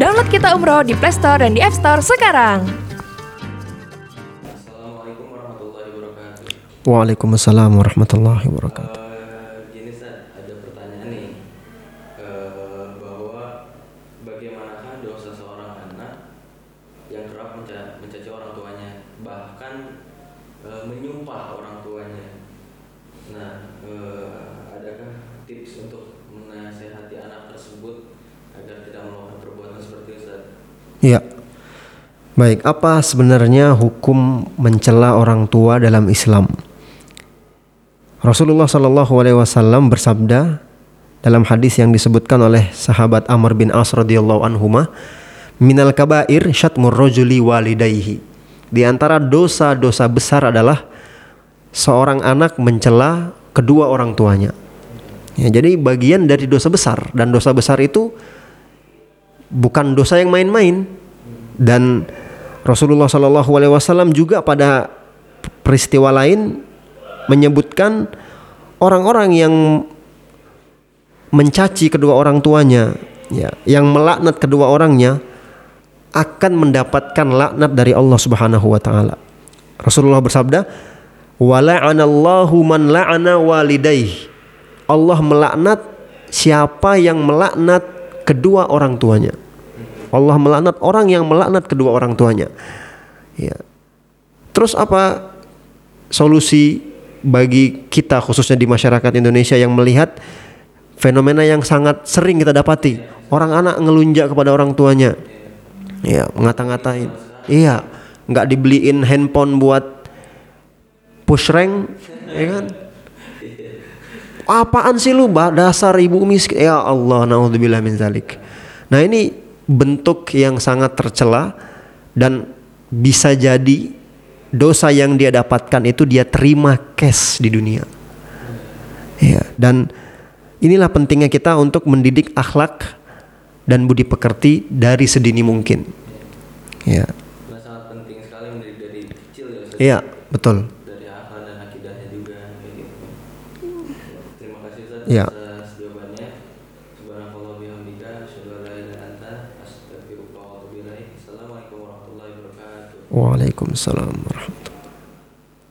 Download Kita Umroh di Play Store dan di App Store sekarang. Assalamualaikum warahmatullahi wabarakatuh. Waalaikumsalam warahmatullahi wabarakatuh. Eh, gini Ustaz, ada pertanyaan nih Eh, bahwa bagaimanakah dosa seorang anak yang kerap menca- mencaci orang tuanya, bahkan eh, menyumpah orang tuanya. Nah, eh, adakah tips untuk menasehati anak tersebut agar tidak melakukan perbuatan seperti Ustaz? Ya. Baik, apa sebenarnya hukum mencela orang tua dalam Islam? Rasulullah Shallallahu alaihi wasallam bersabda dalam hadis yang disebutkan oleh sahabat Amr bin As radhiyallahu anhuma, "Minal kabair syatmur rajuli walidayhi." Di antara dosa-dosa besar adalah seorang anak mencela kedua orang tuanya. Ya, jadi bagian dari dosa besar dan dosa besar itu bukan dosa yang main-main dan Rasulullah Shallallahu Alaihi Wasallam juga pada peristiwa lain menyebutkan orang-orang yang mencaci kedua orang tuanya, ya, yang melaknat kedua orangnya akan mendapatkan laknat dari Allah Subhanahu wa taala. Rasulullah bersabda, "Wala'anallahu man la'ana walidayh." Allah melaknat siapa yang melaknat kedua orang tuanya. Allah melaknat orang yang melaknat kedua orang tuanya. Ya. Terus apa solusi bagi kita khususnya di masyarakat Indonesia yang melihat fenomena yang sangat sering kita dapati orang anak ngelunjak kepada orang tuanya ya ngata-ngatain. Iya nggak dibeliin handphone buat push rank ya kan? Apaan sih lu Mbak? dasar ibu miskin. Ya Allah naudzubillah min zalik. Nah ini bentuk yang sangat tercela dan bisa jadi dosa yang dia dapatkan itu dia terima cash di dunia. Ya dan inilah pentingnya kita untuk mendidik akhlak dan budi pekerti dari sedini mungkin ya Nah, sangat penting sekali mendidik dari kecil ya, Ustaz. iya betul dari akal dan akidahnya juga kayak gitu. Terima kasih Ustaz Ya. atas jawabannya. Subhanallah bihamdika asyhadu an la ilaha illa anta astaghfiruka wa atubu ilaik. Assalamualaikum warahmatullahi wabarakatuh. Waalaikumsalam warahmatullahi